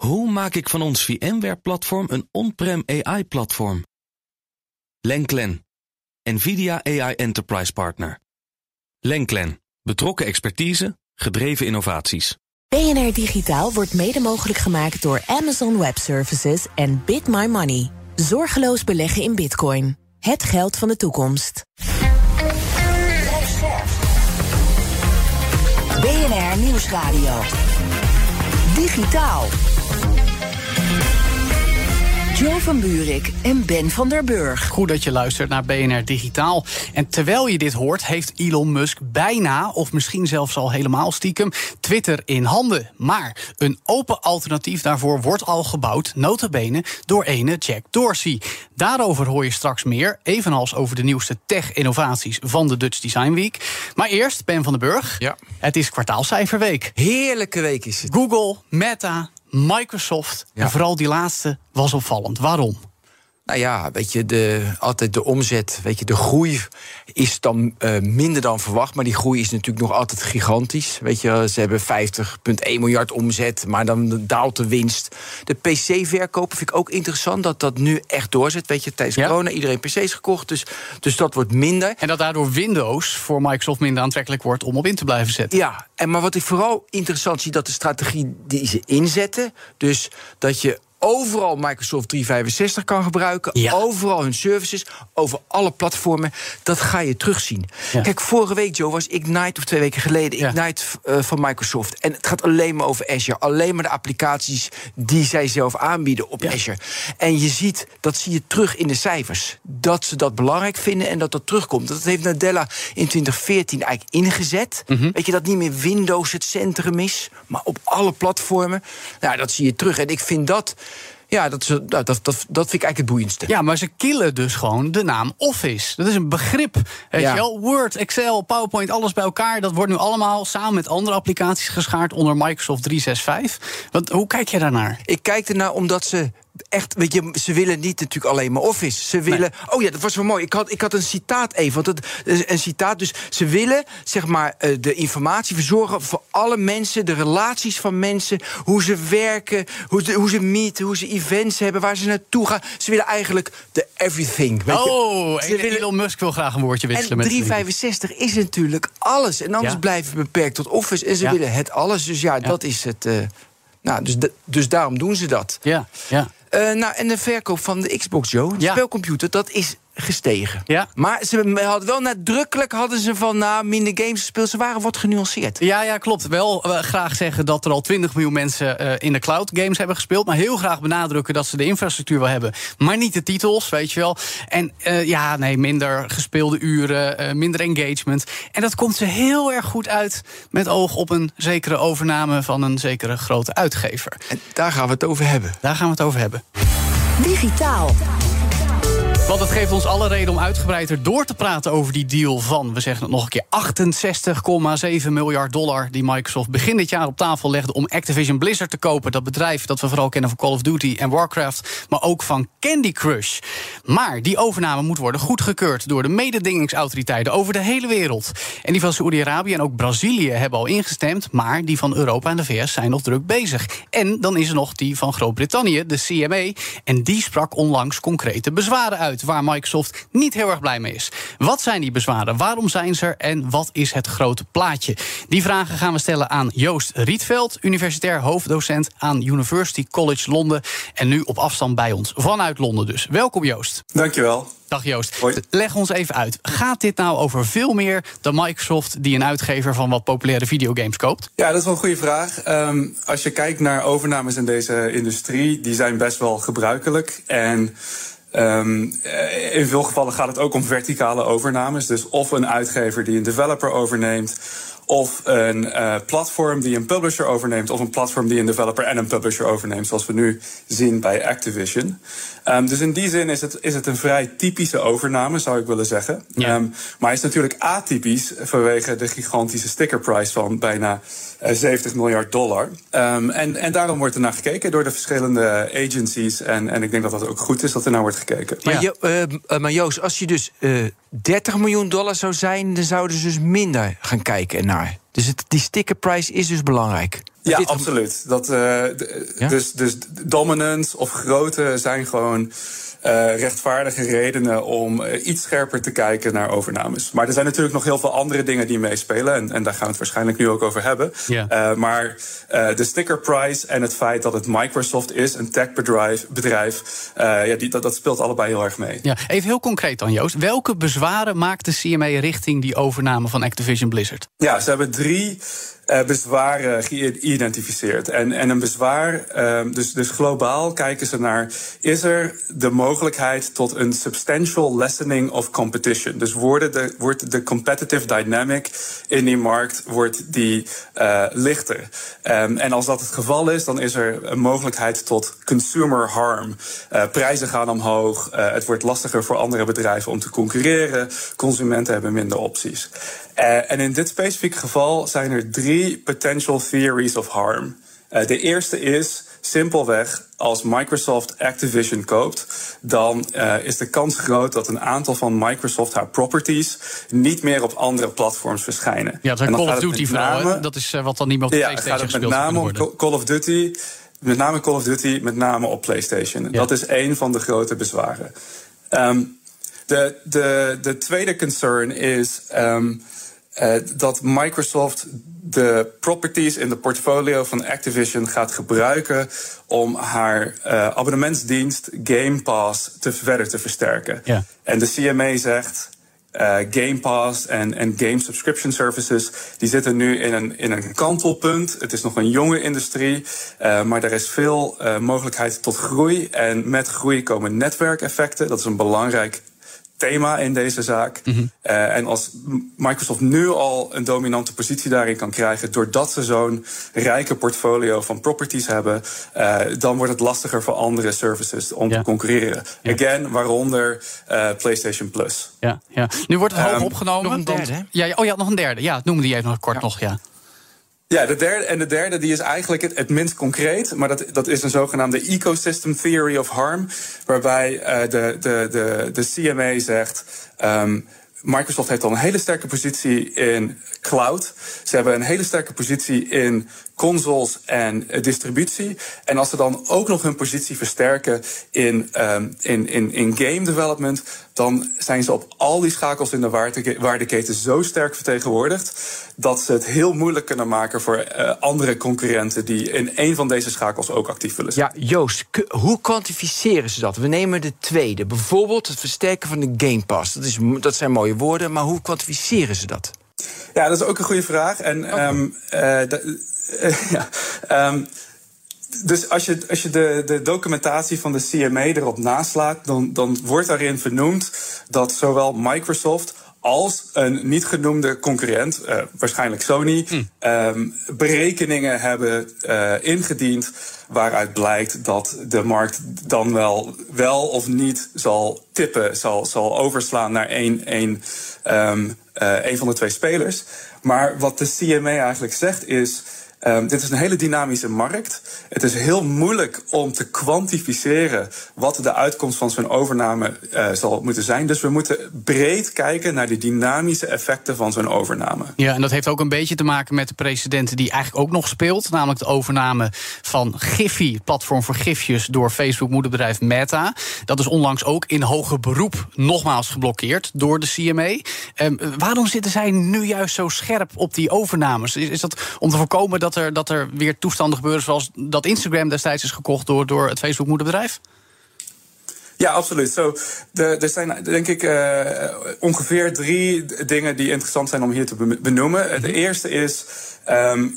Hoe maak ik van ons VMware-platform een on-prem AI-platform? Lenklen, NVIDIA AI Enterprise Partner. Lenklen, betrokken expertise, gedreven innovaties. BNR Digitaal wordt mede mogelijk gemaakt door Amazon Web Services en Bit My Money. Zorgeloos beleggen in bitcoin. Het geld van de toekomst. BNR Nieuwsradio. Digitaal. Joe van Buurik en Ben van der Burg. Goed dat je luistert naar BNR Digitaal. En terwijl je dit hoort, heeft Elon Musk bijna, of misschien zelfs al helemaal stiekem, Twitter in handen. Maar een open alternatief daarvoor wordt al gebouwd, notabene, door ene Jack Dorsey. Daarover hoor je straks meer, evenals over de nieuwste tech-innovaties van de Dutch Design Week. Maar eerst, Ben van den Burg. Ja. Het is kwartaalcijferweek. Heerlijke week is het. Google, Meta, Microsoft. Ja. En vooral die laatste was opvallend. Waarom? Nou ja, weet je, de, altijd de omzet, weet je, de groei is dan eh, minder dan verwacht. Maar die groei is natuurlijk nog altijd gigantisch. Weet je, ze hebben 50,1 miljard omzet, maar dan daalt de winst. De PC-verkopen vind ik ook interessant, dat dat nu echt doorzet. Weet je, tijdens Ja. corona, iedereen PC's gekocht, dus, dus dat wordt minder. En dat daardoor Windows voor Microsoft minder aantrekkelijk wordt om op in te blijven zetten. Ja, en maar wat ik vooral interessant zie, dat de strategie die ze inzetten, dus dat je overal Microsoft 365 kan gebruiken, Ja. overal hun services, over alle platformen, dat ga je terugzien. Ja. Kijk, vorige week, Joe, was Ignite, of twee weken geleden, Ja. Ignite eh, van Microsoft. En het gaat alleen maar over Azure, alleen maar de applicaties die zij zelf aanbieden op. Azure. En je ziet, dat zie je terug in de cijfers, dat ze dat belangrijk vinden en dat dat terugkomt. Dat heeft Nadella in 2014 eigenlijk ingezet. Mhm. Weet je, dat niet meer Windows het centrum is, maar op alle platformen. Nou, dat zie je terug. En ik vind dat, ja, dat, ze- nou, dat, dat, dat vind ik eigenlijk het boeiendste. Ja, maar ze killen dus gewoon de naam Office. Dat is een begrip. Weet Ja. je wel? Word, Excel, PowerPoint, alles bij elkaar. Dat wordt nu allemaal samen met andere applicaties geschaard onder Microsoft 365. Want, hoe kijk je daarnaar? Ik kijk ernaar omdat ze echt, weet je, ze willen niet natuurlijk alleen maar Office. Ze willen, oh ja, dat was wel mooi. Ik had, ik had een citaat even, want het een citaat. Dus ze willen, zeg maar, eh, de informatie verzorgen voor alle mensen, de relaties van mensen, hoe ze werken, hoe ze, hoe ze meeten, hoe ze events hebben, waar ze naartoe gaan. Ze willen eigenlijk de everything. Weet je. Oh, willen- Elon Musk wil graag een woordje wisselen En met 365 is natuurlijk alles. En anders Ja. blijven we beperkt tot Office. En ze Ja. willen het alles. Dus ja, dat is het. eh, nou, dus, de- dus daarom doen ze dat. Ja, ja. Eh, nou, en de verkoop van de Xbox, Joe, de Ja. spelcomputer, dat is gestegen. Ja. Maar ze hadden wel nadrukkelijk hadden ze van nou, minder games gespeeld. Ze waren wat genuanceerd. Ja, ja, klopt. Wel eh, graag zeggen dat er al 20 miljoen mensen eh, in de cloud games hebben gespeeld. Maar heel graag benadrukken dat ze de infrastructuur wel hebben. Maar niet de titels, weet je wel. En eh, ja, nee, minder gespeelde uren, eh, minder engagement. En dat komt ze heel erg goed uit met oog op een zekere overname van een zekere grote uitgever. En daar gaan we het over hebben. Daar gaan we het over hebben. Digitaal. Want het geeft ons alle reden om uitgebreider door te praten over die deal van, we zeggen het nog een keer, 68,7 miljard dollar die Microsoft begin dit jaar op tafel legde om Activision Blizzard te kopen. Dat bedrijf dat we vooral kennen van Call of Duty en Warcraft, maar ook van Candy Crush. Maar die overname moet worden goedgekeurd door de mededingingsautoriteiten over de hele wereld. En die van Saoedi-Arabië en ook Brazilië hebben al ingestemd, maar die van Europa en de VS zijn nog druk bezig. En dan is er nog die van Groot-Brittannië, de CMA, en die sprak onlangs concrete bezwaren uit waar Microsoft niet heel erg blij mee is. Wat zijn die bezwaren? Waarom zijn ze er? En wat is het grote plaatje? Die vragen gaan we stellen aan Joost Rietveld, universitair hoofddocent aan University College Londen. En nu op afstand bij ons, vanuit Londen dus. Welkom Joost. Dankjewel. Dag Joost. Hoi. Leg ons even uit. Gaat dit nou over veel meer dan Microsoft die een uitgever van wat populaire videogames koopt? Ja, dat is wel een goede vraag. Ehm, als je kijkt naar overnames in deze industrie, die zijn best wel gebruikelijk. En ehm, eh, in veel gevallen gaat het ook om verticale overnames. Dus of een uitgever die een developer overneemt. Of een eh, platform die een publisher overneemt. Of een platform die een developer en een publisher overneemt. Zoals we nu zien bij Activision. Ehm, dus in die zin is het, is het een vrij typische overname, zou ik willen zeggen. Ja. Ehm, maar hij is natuurlijk atypisch vanwege de gigantische stickerprijs van bijna eh, 70 miljard dollar. Ehm, en, en daarom wordt er naar gekeken door de verschillende agencies. En, en ik denk dat dat ook goed is dat er naar wordt gekeken. Maar, Ja. Jo- eh, eh, maar Joost, als je dus eh 30 miljoen dollar zou zijn, dan zouden ze dus minder gaan kijken naar. Dus het, die stickerprijs is dus belangrijk. Ja, Dit- absoluut. Dat, eh, dus, dus dominance of grootte zijn gewoon eh, rechtvaardige redenen om eh, iets scherper te kijken naar overnames. Maar er zijn natuurlijk nog heel veel andere dingen die meespelen. En, en daar gaan we het waarschijnlijk nu ook over hebben. Ja. Maar de stickerprijs en het feit dat het Microsoft is, een techbedrijf, bedrijf, ja, die, dat, dat speelt allebei heel erg mee. Ja, even heel concreet dan, Joost. Welke bezwaren maakt de CMA richting die overname van Activision Blizzard? Ja, ze hebben drie eh, bezwaren geïdentificeerd. En, en een bezwaar, ehm, dus, dus globaal kijken ze naar... is er de mogelijkheid tot een substantial lessening of competition? Dus worden de, wordt de competitive dynamic in die markt wordt die, eh, lichter? Ehm, en als dat het geval is, dan is er een mogelijkheid tot consumer harm. Eh, prijzen gaan omhoog, eh, het wordt lastiger voor andere bedrijven om te concurreren... consumenten hebben minder opties. Eh, en in dit specifieke geval zijn er drie potential theories of harm. Eh, de eerste is simpelweg als Microsoft Activision koopt, dan eh, is de kans groot dat een aantal van Microsoft haar properties niet meer op andere platforms verschijnen. Ja, dat is Call of Duty vooral. name-? Dat is wat dan niet meer op de ja, PlayStation gaat het met name om. Call of Duty, met name Call of Duty, met name op PlayStation. Dat is één van de grote bezwaren. Ehm, de, de, de tweede concern is ehm, eh, dat Microsoft de properties in de portfolio van Activision gaat gebruiken om haar eh, abonnementsdienst Game Pass te verder te versterken. Ja. En de CMA zegt. eh, Game Pass en, en game subscription services, die zitten nu in een, in een kantelpunt. Het is nog een jonge industrie, maar er is veel mogelijkheid tot groei. En met groei komen netwerkeffecten. Dat is een belangrijk thema in deze zaak. Eh, en als Microsoft nu al een dominante positie daarin kan krijgen, doordat ze zo'n rijke portfolio van properties hebben, eh, dan wordt het lastiger voor andere services om Ja. te concurreren. Ja. Again, waaronder eh, PlayStation Plus. Ja, ja. Nu wordt het hoog Ehm, opgenomen. nog een derde, hè? ja, ja, oh ja, nog een derde. Ja, noem die even nog kort nog. Ja. Ja, de derde, en de derde die is eigenlijk het, het minst concreet, maar dat, dat is een zogenaamde ecosystem theory of harm, waarbij eh, de, de, de, de CMA zegt. ehm, Microsoft heeft al een hele sterke positie in cloud. Ze hebben een hele sterke positie in consoles en eh, distributie. En als ze dan ook nog hun positie versterken in, ehm, in, in, in game development, dan zijn ze op al die schakels in de waarde- waardeketen zo sterk vertegenwoordigd dat ze het heel moeilijk kunnen maken voor eh, andere concurrenten die in een van deze schakels ook actief willen zijn. Ja, Joost, hoe kwantificeren ze dat? We nemen de tweede. Bijvoorbeeld het versterken van de Game Pass. Dat, is, dat zijn mooie woorden, maar hoe kwantificeren ze dat? Ja, dat is ook een goede vraag. En ehm, eh, de- eh, ja, ehm, dus als je, als je de, de documentatie van de CMA erop naslaat, dan, dan wordt daarin vernoemd dat zowel Microsoft als een niet genoemde concurrent, eh, waarschijnlijk Sony, ehm, berekeningen hebben eh, ingediend waaruit blijkt dat de markt dan wel, wel of niet zal tippen, zal, zal overslaan naar één, één, eh, één van de twee spelers. Maar wat de CMA eigenlijk zegt is. Ehm, dit is een hele dynamische markt. Het is heel moeilijk om te kwantificeren wat de uitkomst van zo'n overname eh, zal moeten zijn. Dus we moeten breed kijken naar de dynamische effecten van zo'n overname. Ja, en dat heeft ook een beetje te maken met de precedenten die eigenlijk ook nog speelt. Namelijk de overname van Giphy, platform voor gifjes, door Facebook-moederbedrijf Meta. Dat is onlangs ook in hoger beroep nogmaals geblokkeerd door de CMA. Ehm, waarom zitten zij nu juist zo scherp op die overnames? Is, is dat om te voorkomen dat er, dat er weer toestanden gebeuren zoals dat Instagram destijds is gekocht door, door het Facebook-moederbedrijf? Ja, absoluut. Zo, er zijn denk ik eh, ongeveer drie dingen die interessant zijn om hier te be- benoemen. De eerste is. ehm,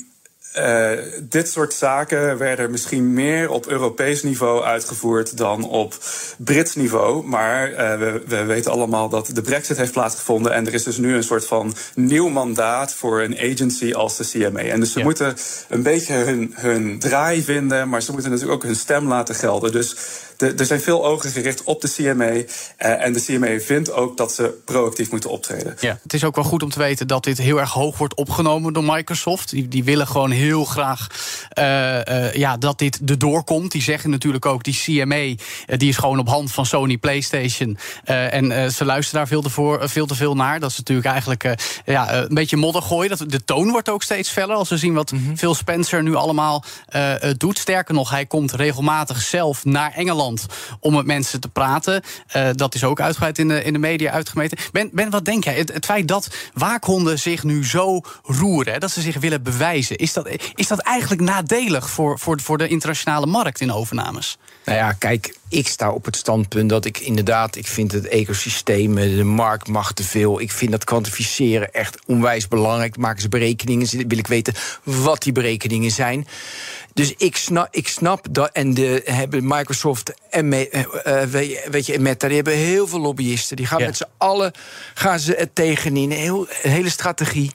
eh, dit soort zaken werden misschien meer op Europees niveau uitgevoerd dan op Brits niveau. Maar eh, we, we weten allemaal dat de Brexit heeft plaatsgevonden. En er is dus nu een soort van nieuw mandaat voor een agency als de CMA. En dus ze Ja. moeten een beetje hun, hun draai vinden, maar ze moeten natuurlijk ook hun stem laten gelden. Dus de er zijn veel ogen gericht op de CMA. en de CMA vindt ook dat ze proactief moeten optreden. Ja, het is ook wel goed om te weten dat dit heel erg hoog wordt opgenomen door Microsoft. Die, die willen gewoon heel graag ja, dat dit erdoor komt. Die zeggen natuurlijk ook, die CMA die is gewoon op hand van Sony PlayStation. en ze luisteren daar veel te, voor, veel te veel naar. Dat is natuurlijk eigenlijk ja, een beetje modder gooien. Dat, de toon wordt ook steeds feller. Als we zien wat mm Phil Spencer nu allemaal doet. Sterker nog, hij komt regelmatig zelf naar Engeland om met mensen te praten. dat is ook uitgebreid in de, in de media uitgemeten. Ben, ben wat denk jij? Het, het feit dat waakhonden zich nu zo roeren, dat ze zich willen bewijzen, is dat, is dat eigenlijk nadelig voor, voor, voor de internationale markt in overnames? Nou ja, kijk, ik sta op het standpunt dat ik inderdaad, ik vind het ecosysteem, de markt mag te veel. Ik vind dat kwantificeren echt onwijs belangrijk. Maken ze berekeningen, wil ik weten wat die berekeningen zijn. Dus ik snap, ik snap dat. En de, hebben Microsoft en me, uh, weet je, Meta, die hebben heel veel lobbyisten. Die gaan met z'n allen gaan ze het tegenin. Een, heel, een hele strategie.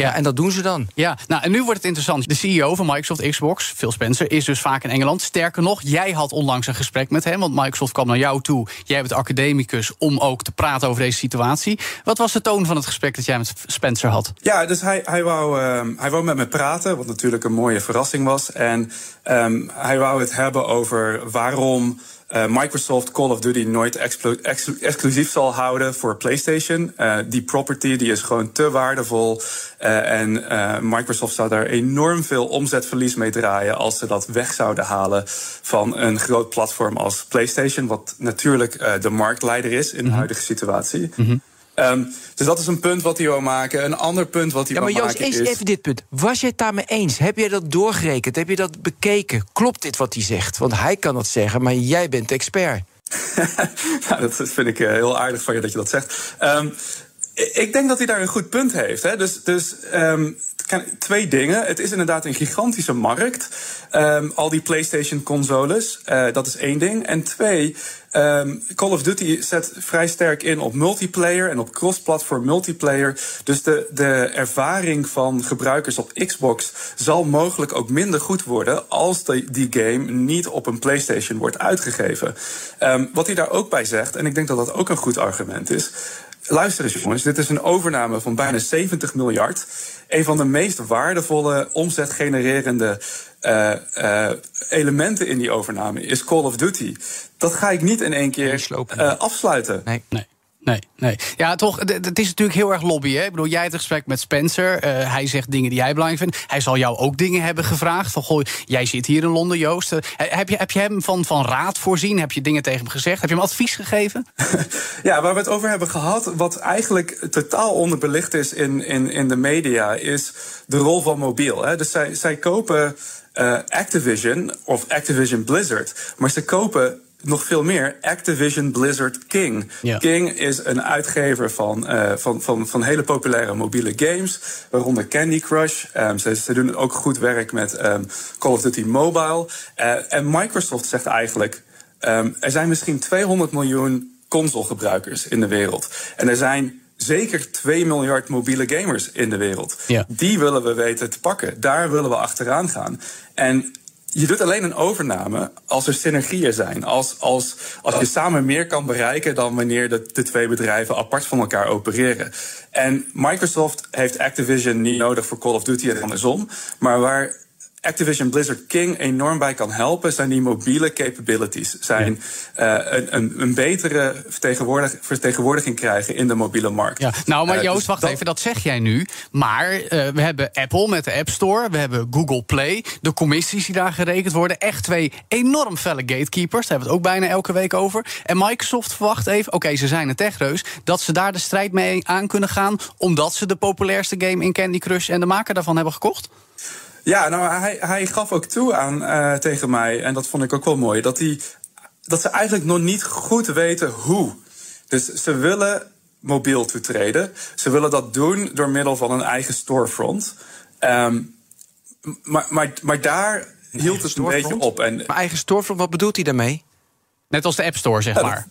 Ja, en dat doen ze dan. Ja, nou en nu wordt het interessant. De CEO van Microsoft Xbox, Phil Spencer, is dus vaak in Engeland. Sterker nog, jij had onlangs een gesprek met hem, want Microsoft kwam naar jou toe. Jij bent academicus om ook te praten over deze situatie. Wat was de toon van het gesprek dat jij met Spencer had? Ja, dus hij, hij, wou, uh, hij wou met me praten, wat natuurlijk een mooie verrassing was. En um, hij wou het hebben over waarom. Uh, Microsoft Call of Duty nooit exclusief zal houden voor PlayStation. Uh, die property die is gewoon te waardevol. Uh, en Microsoft zou daar enorm veel omzetverlies mee draaien als ze dat weg zouden halen van een groot platform als PlayStation, wat natuurlijk de marktleider is in de mhm. huidige situatie. Mm Um, dus dat is een punt wat hij wil maken. Een ander punt wat hij ja, wil maken is... Ja, maar even dit punt. Was jij het daarmee eens? Heb jij dat doorgerekend? Heb je dat bekeken? Klopt dit wat hij zegt? Want hij kan het zeggen, maar jij bent expert. nou, dat vind ik eh, heel aardig van je dat je dat zegt. Um, ik denk dat hij daar een goed punt heeft. Hè. Dus, dus um, twee dingen. Het is inderdaad een gigantische markt. Um, al die PlayStation-consoles. Uh, dat is één ding. En twee, um, Call of Duty zet vrij sterk in op multiplayer en op cross-platform multiplayer. Dus de, de ervaring van gebruikers op Xbox zal mogelijk ook minder goed worden als die, game niet op een PlayStation wordt uitgegeven. Um, wat hij daar ook bij zegt, en ik denk dat dat ook een goed argument is. Luister eens jongens, dit is een overname van bijna 70 miljard. Een van de meest waardevolle omzetgenererende uh, uh, elementen in die overname is Call of Duty. Dat ga ik niet in één keer uh, afsluiten. Nee, nee. Nee, nee. Ja, toch, het is natuurlijk heel erg lobby. Hè? Ik bedoel, jij hebt een gesprek met Spencer. Uh, hij zegt dingen die hij belangrijk vindt. Hij zal jou ook dingen hebben gevraagd. Van, goh, jij zit hier in Londen, Joost. Uh, heb, je, heb je hem van, van raad voorzien? Heb je dingen tegen hem gezegd? Heb je hem advies gegeven? ja, waar we het over hebben gehad... wat eigenlijk totaal onderbelicht is in, in, in de media... is de rol van mobiel. Hè? Dus zij, zij kopen uh, Activision of Activision Blizzard... maar ze kopen nog veel meer. Activision Blizzard King. King is een uitgever van, uh, van, van, van hele populaire mobiele games, waaronder Candy Crush. Um, ze, ze, doen ook goed werk met um, Call of Duty Mobile. Uh, en Microsoft zegt eigenlijk: um, er zijn misschien 200 miljoen consolegebruikers in de wereld. En er zijn zeker 2 miljard mobiele gamers in de wereld. Die willen we weten te pakken. Daar willen we achteraan gaan. En je doet alleen een overname als er synergieën zijn. Als, als, als je samen meer kan bereiken dan wanneer de, de twee bedrijven apart van elkaar opereren. En Microsoft heeft Activision niet nodig voor Call of Duty en andersom. Maar waar Activision Blizzard King enorm bij kan helpen, zijn die mobiele capabilities. Zijn uh, een, een, een, betere vertegenwoordig, vertegenwoordiging krijgen in de mobiele markt. Ja. Nou, maar uh, Joost, dus wacht even, dat zeg jij nu. Maar uh, we hebben Apple met de App Store, we hebben Google Play, de commissies die daar gerekend worden. Echt twee enorm felle gatekeepers. Daar hebben we het ook bijna elke week over. En Microsoft verwacht even, oké, okay, ze zijn een techreus, dat ze daar de strijd mee aan kunnen gaan, omdat ze de populairste game in Candy Crush en de maker daarvan hebben gekocht? Ja, nou, hij, hij gaf ook toe aan uh, tegen mij, en dat vond ik ook wel mooi, dat, hij, dat ze eigenlijk nog niet goed weten hoe. Dus ze willen mobiel toetreden. Ze willen dat doen door middel van een eigen storefront. Um, maar, maar, maar daar hield het een beetje op. En, maar eigen storefront, wat bedoelt hij daarmee? Net als de App Store, zeg maar.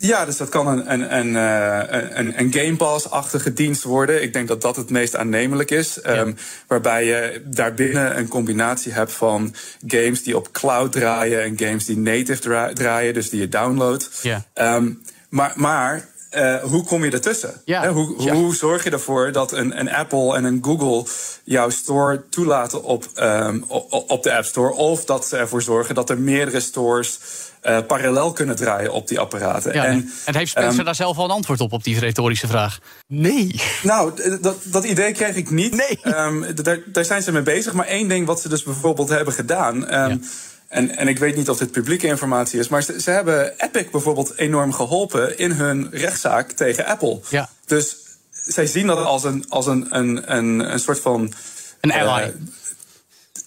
Ja, dus dat kan een, een, een, eh, een, een Game Pass-achtige dienst worden. Ik denk dat dat het meest aannemelijk is. Ehm, waarbij je daarbinnen een combinatie hebt van games die op cloud draaien en games die native draaien, dus die je downloadt. Ja. Um, maar, maar uh, hoe kom je ertussen? Ja. hoe, hoe, zorg je ervoor dat een, een, Apple en een Google jouw store toelaten op, um, op de App Store? Of dat ze ervoor zorgen dat er meerdere stores uh, parallel kunnen draaien op die apparaten. Ja, en, en, heeft Spencer um, daar zelf al een antwoord op, op die retorische vraag? Nee. Nou, dat, dat idee kreeg ik niet. Nee. Um, daar, daar, zijn ze mee bezig. Maar één ding wat ze dus bijvoorbeeld hebben gedaan. Um, ja. En, en ik weet niet of dit publieke informatie is, maar ze, ze, hebben Epic bijvoorbeeld enorm geholpen in hun rechtszaak tegen Apple. Ja. Dus zij zien dat als een, als een, een, een, een soort van. Een ally. Uh,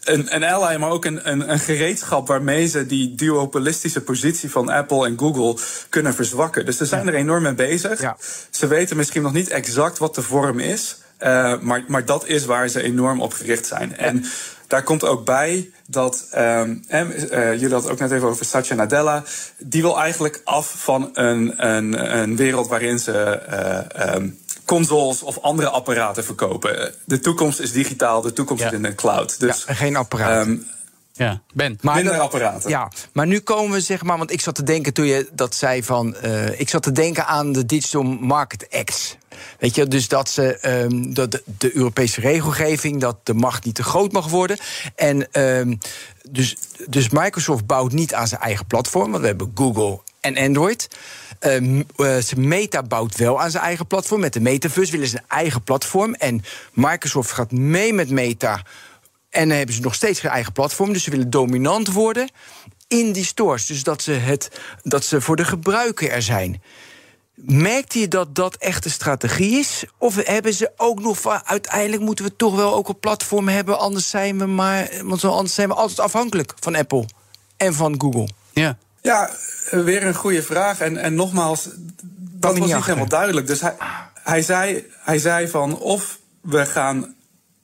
een, een ally, maar ook een, een, een, gereedschap waarmee ze die duopolistische positie van Apple en Google kunnen verzwakken. Dus ze zijn er enorm mee bezig. Ja. Ze weten misschien nog niet exact wat de vorm is. Uh, maar, maar dat is waar ze enorm op gericht zijn. En daar komt ook bij dat, um, uh, jullie hadden ook net even over Satya Nadella. Die wil eigenlijk af van een, een, een wereld waarin ze uh, um, consoles of andere apparaten verkopen. De toekomst is digitaal, de toekomst is in de cloud. Dus, ja, geen apparaat. Um, ja, Ben. Maar Minder apparaten. Ja, maar nu komen we zeg maar, want ik zat te denken toen je dat zei van, uh, ik zat te denken aan de Digital Market Act. Weet je, dus dat, ze, um, dat de, de, Europese regelgeving, dat de macht niet te groot mag worden. En um, dus, dus Microsoft bouwt niet aan zijn eigen platform, want we hebben Google en Android. Uh, Meta bouwt wel aan zijn eigen platform. Met de Metaverse willen ze een eigen platform. En Microsoft gaat mee met Meta. En dan hebben ze nog steeds geen eigen platform. Dus ze willen dominant worden in die stores. Dus dat ze, het, dat ze voor de gebruiker er zijn. Merkte je dat dat echt de strategie is? Of hebben ze ook nog van uiteindelijk moeten we toch wel ook een platform hebben, anders zijn we maar, want anders zijn we altijd afhankelijk van Apple en van Google. Ja. Ja, weer een goede vraag. En, en nogmaals, dat was niet helemaal duidelijk. Dus hij, hij, zei, hij zei van of we gaan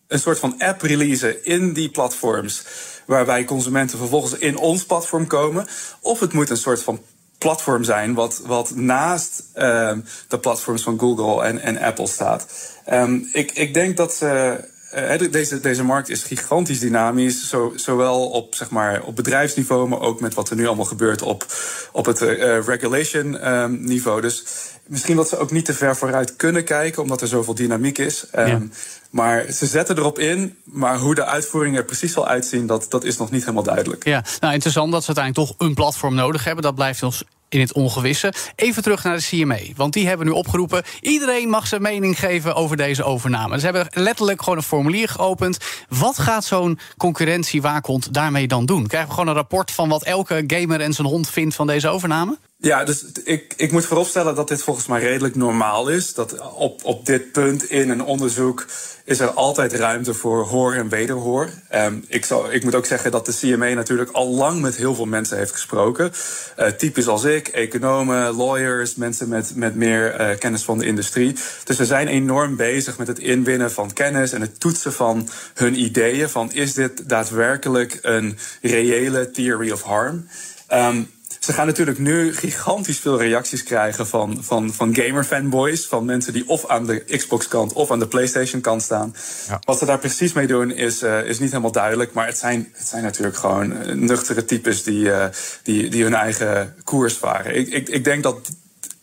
een soort van app releasen in die platforms. Waarbij consumenten vervolgens in ons platform komen. Of het moet een soort van platform zijn wat, wat naast uh, de platforms van Google en, en Apple staat. Um, ik, ik denk dat ze. Uh, deze, deze markt is gigantisch dynamisch, zo, zowel op, zeg maar, op bedrijfsniveau, maar ook met wat er nu allemaal gebeurt op, op het uh, regulation um, niveau. Dus misschien dat ze ook niet te ver vooruit kunnen kijken, omdat er zoveel dynamiek is. Um, ja. Maar ze zetten erop in, maar hoe de uitvoering er precies zal uitzien, dat, dat is nog niet helemaal duidelijk. Ja, nou interessant dat ze uiteindelijk toch een platform nodig hebben. Dat blijft ons in het ongewisse. Even terug naar de CMA, want die hebben nu opgeroepen... iedereen mag zijn mening geven over deze overname. Ze hebben letterlijk gewoon een formulier geopend. Wat gaat zo'n concurrentiewaakhond daarmee dan doen? Krijgen we gewoon een rapport van wat elke gamer en zijn hond vindt van deze overname? Ja, dus ik, ik moet vooropstellen dat dit volgens mij redelijk normaal is. Dat op, op dit punt in een onderzoek is er altijd ruimte voor hoor en wederhoor. Um, ik, zou, ik moet ook zeggen dat de CMA natuurlijk al lang met heel veel mensen heeft gesproken. Uh, types als ik, economen, lawyers, mensen met, met meer uh, kennis van de industrie. Dus we zijn enorm bezig met het inwinnen van kennis en het toetsen van hun ideeën. Van is dit daadwerkelijk een reële theory of harm? Um, ze gaan natuurlijk nu gigantisch veel reacties krijgen van, van, van gamer-fanboys. Van mensen die of aan de Xbox-kant of aan de PlayStation-kant staan. Ja. Wat ze daar precies mee doen is, uh, is niet helemaal duidelijk. Maar het zijn, het zijn natuurlijk gewoon nuchtere types die, uh, die, die hun eigen koers varen. Ik, ik, ik denk dat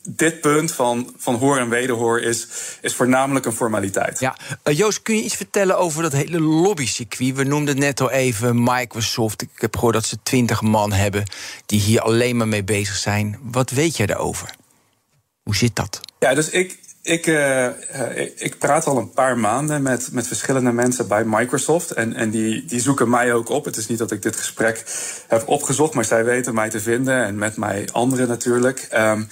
dit punt van, van hoor en wederhoor is, is voornamelijk een formaliteit. Ja, uh, Joost, kun je iets vertellen over dat hele lobbycircuit? We noemden net al even Microsoft. Ik heb gehoord dat ze twintig man hebben die hier alleen maar mee bezig zijn. Wat weet jij daarover? Hoe zit dat? Ja, dus ik, ik, uh, ik praat al een paar maanden met, met verschillende mensen bij Microsoft. En, en die, die zoeken mij ook op. Het is niet dat ik dit gesprek heb opgezocht, maar zij weten mij te vinden. En met mij anderen natuurlijk. Um,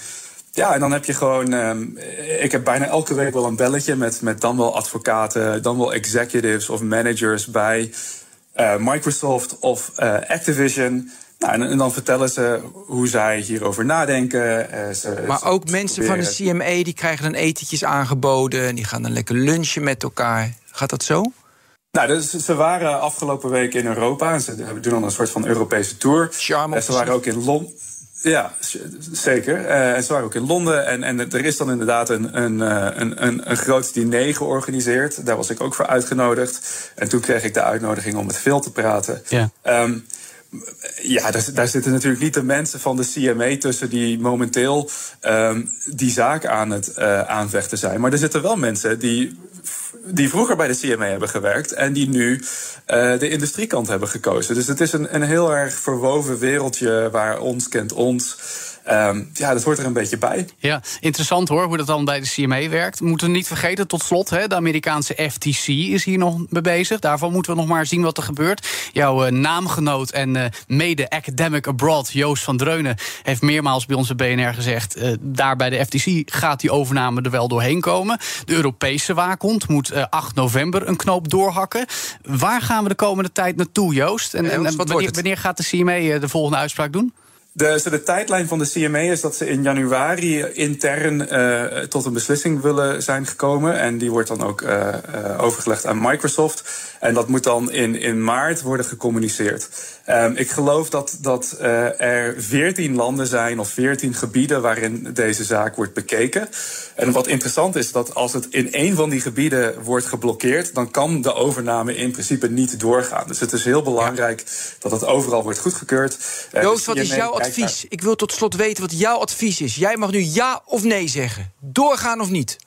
ja, en dan heb je gewoon. Um, ik heb bijna elke week wel een belletje met, met dan wel advocaten, dan wel executives of managers bij uh, Microsoft of uh, Activision. Nou, en, en, dan vertellen ze hoe zij hierover nadenken. Uh, ze, maar ook mensen van de CME die krijgen dan etentjes aangeboden. En die gaan dan lekker lunchen met elkaar. Gaat dat zo? Nou, dus ze waren afgelopen week in Europa. En ze doen dan een soort van Europese tour. Charme. ze waren ook in Londen. Ja, zeker. Uh, ze waren ook in Londen. En, en er is dan inderdaad een, een, een, een, een groot diner georganiseerd. Daar was ik ook voor uitgenodigd. En toen kreeg ik de uitnodiging om met Phil te praten. Ja. Um, ja, daar, daar, zitten natuurlijk niet de mensen van de CMA tussen die momenteel um, die zaak aan het uh, aanvechten zijn. Maar er zitten wel mensen die, die vroeger bij de CMA hebben gewerkt en die nu uh, de industriekant hebben gekozen. Dus het is een, een heel erg verwoven wereldje waar ons kent ons. Um, ja, dat hoort er een beetje bij. Ja, interessant hoor, hoe dat dan bij de CMA werkt. We moeten niet vergeten, tot slot, hè, de Amerikaanse FTC is hier nog mee bezig. Daarvan moeten we nog maar zien wat er gebeurt. Jouw uh, naamgenoot en uh, mede-academic abroad, Joost van Dreunen... heeft meermaals bij onze BNR gezegd... Uh, daar bij de FTC gaat die overname er wel doorheen komen. De Europese waakhond moet 8 november een knoop doorhakken. Waar gaan we de komende tijd naartoe, Joost? En, en, en wanneer, wanneer, gaat de CMA de volgende uitspraak doen? De, de tijdlijn van de CMA is dat ze in januari intern uh, tot een beslissing willen zijn gekomen. En die wordt dan ook uh, uh, overgelegd aan Microsoft. En dat moet dan in, in maart worden gecommuniceerd. Um, ik geloof dat, dat er veertien landen zijn of veertien gebieden waarin deze zaak wordt bekeken. En wat interessant is dat als het in één van die gebieden wordt geblokkeerd, dan kan de overname in principe niet doorgaan. Dus het is heel belangrijk dat het overal wordt goedgekeurd. Joost, wat is jouw advies? Ik wil tot slot weten wat jouw advies is. Jij mag nu ja of nee zeggen. Doorgaan of niet?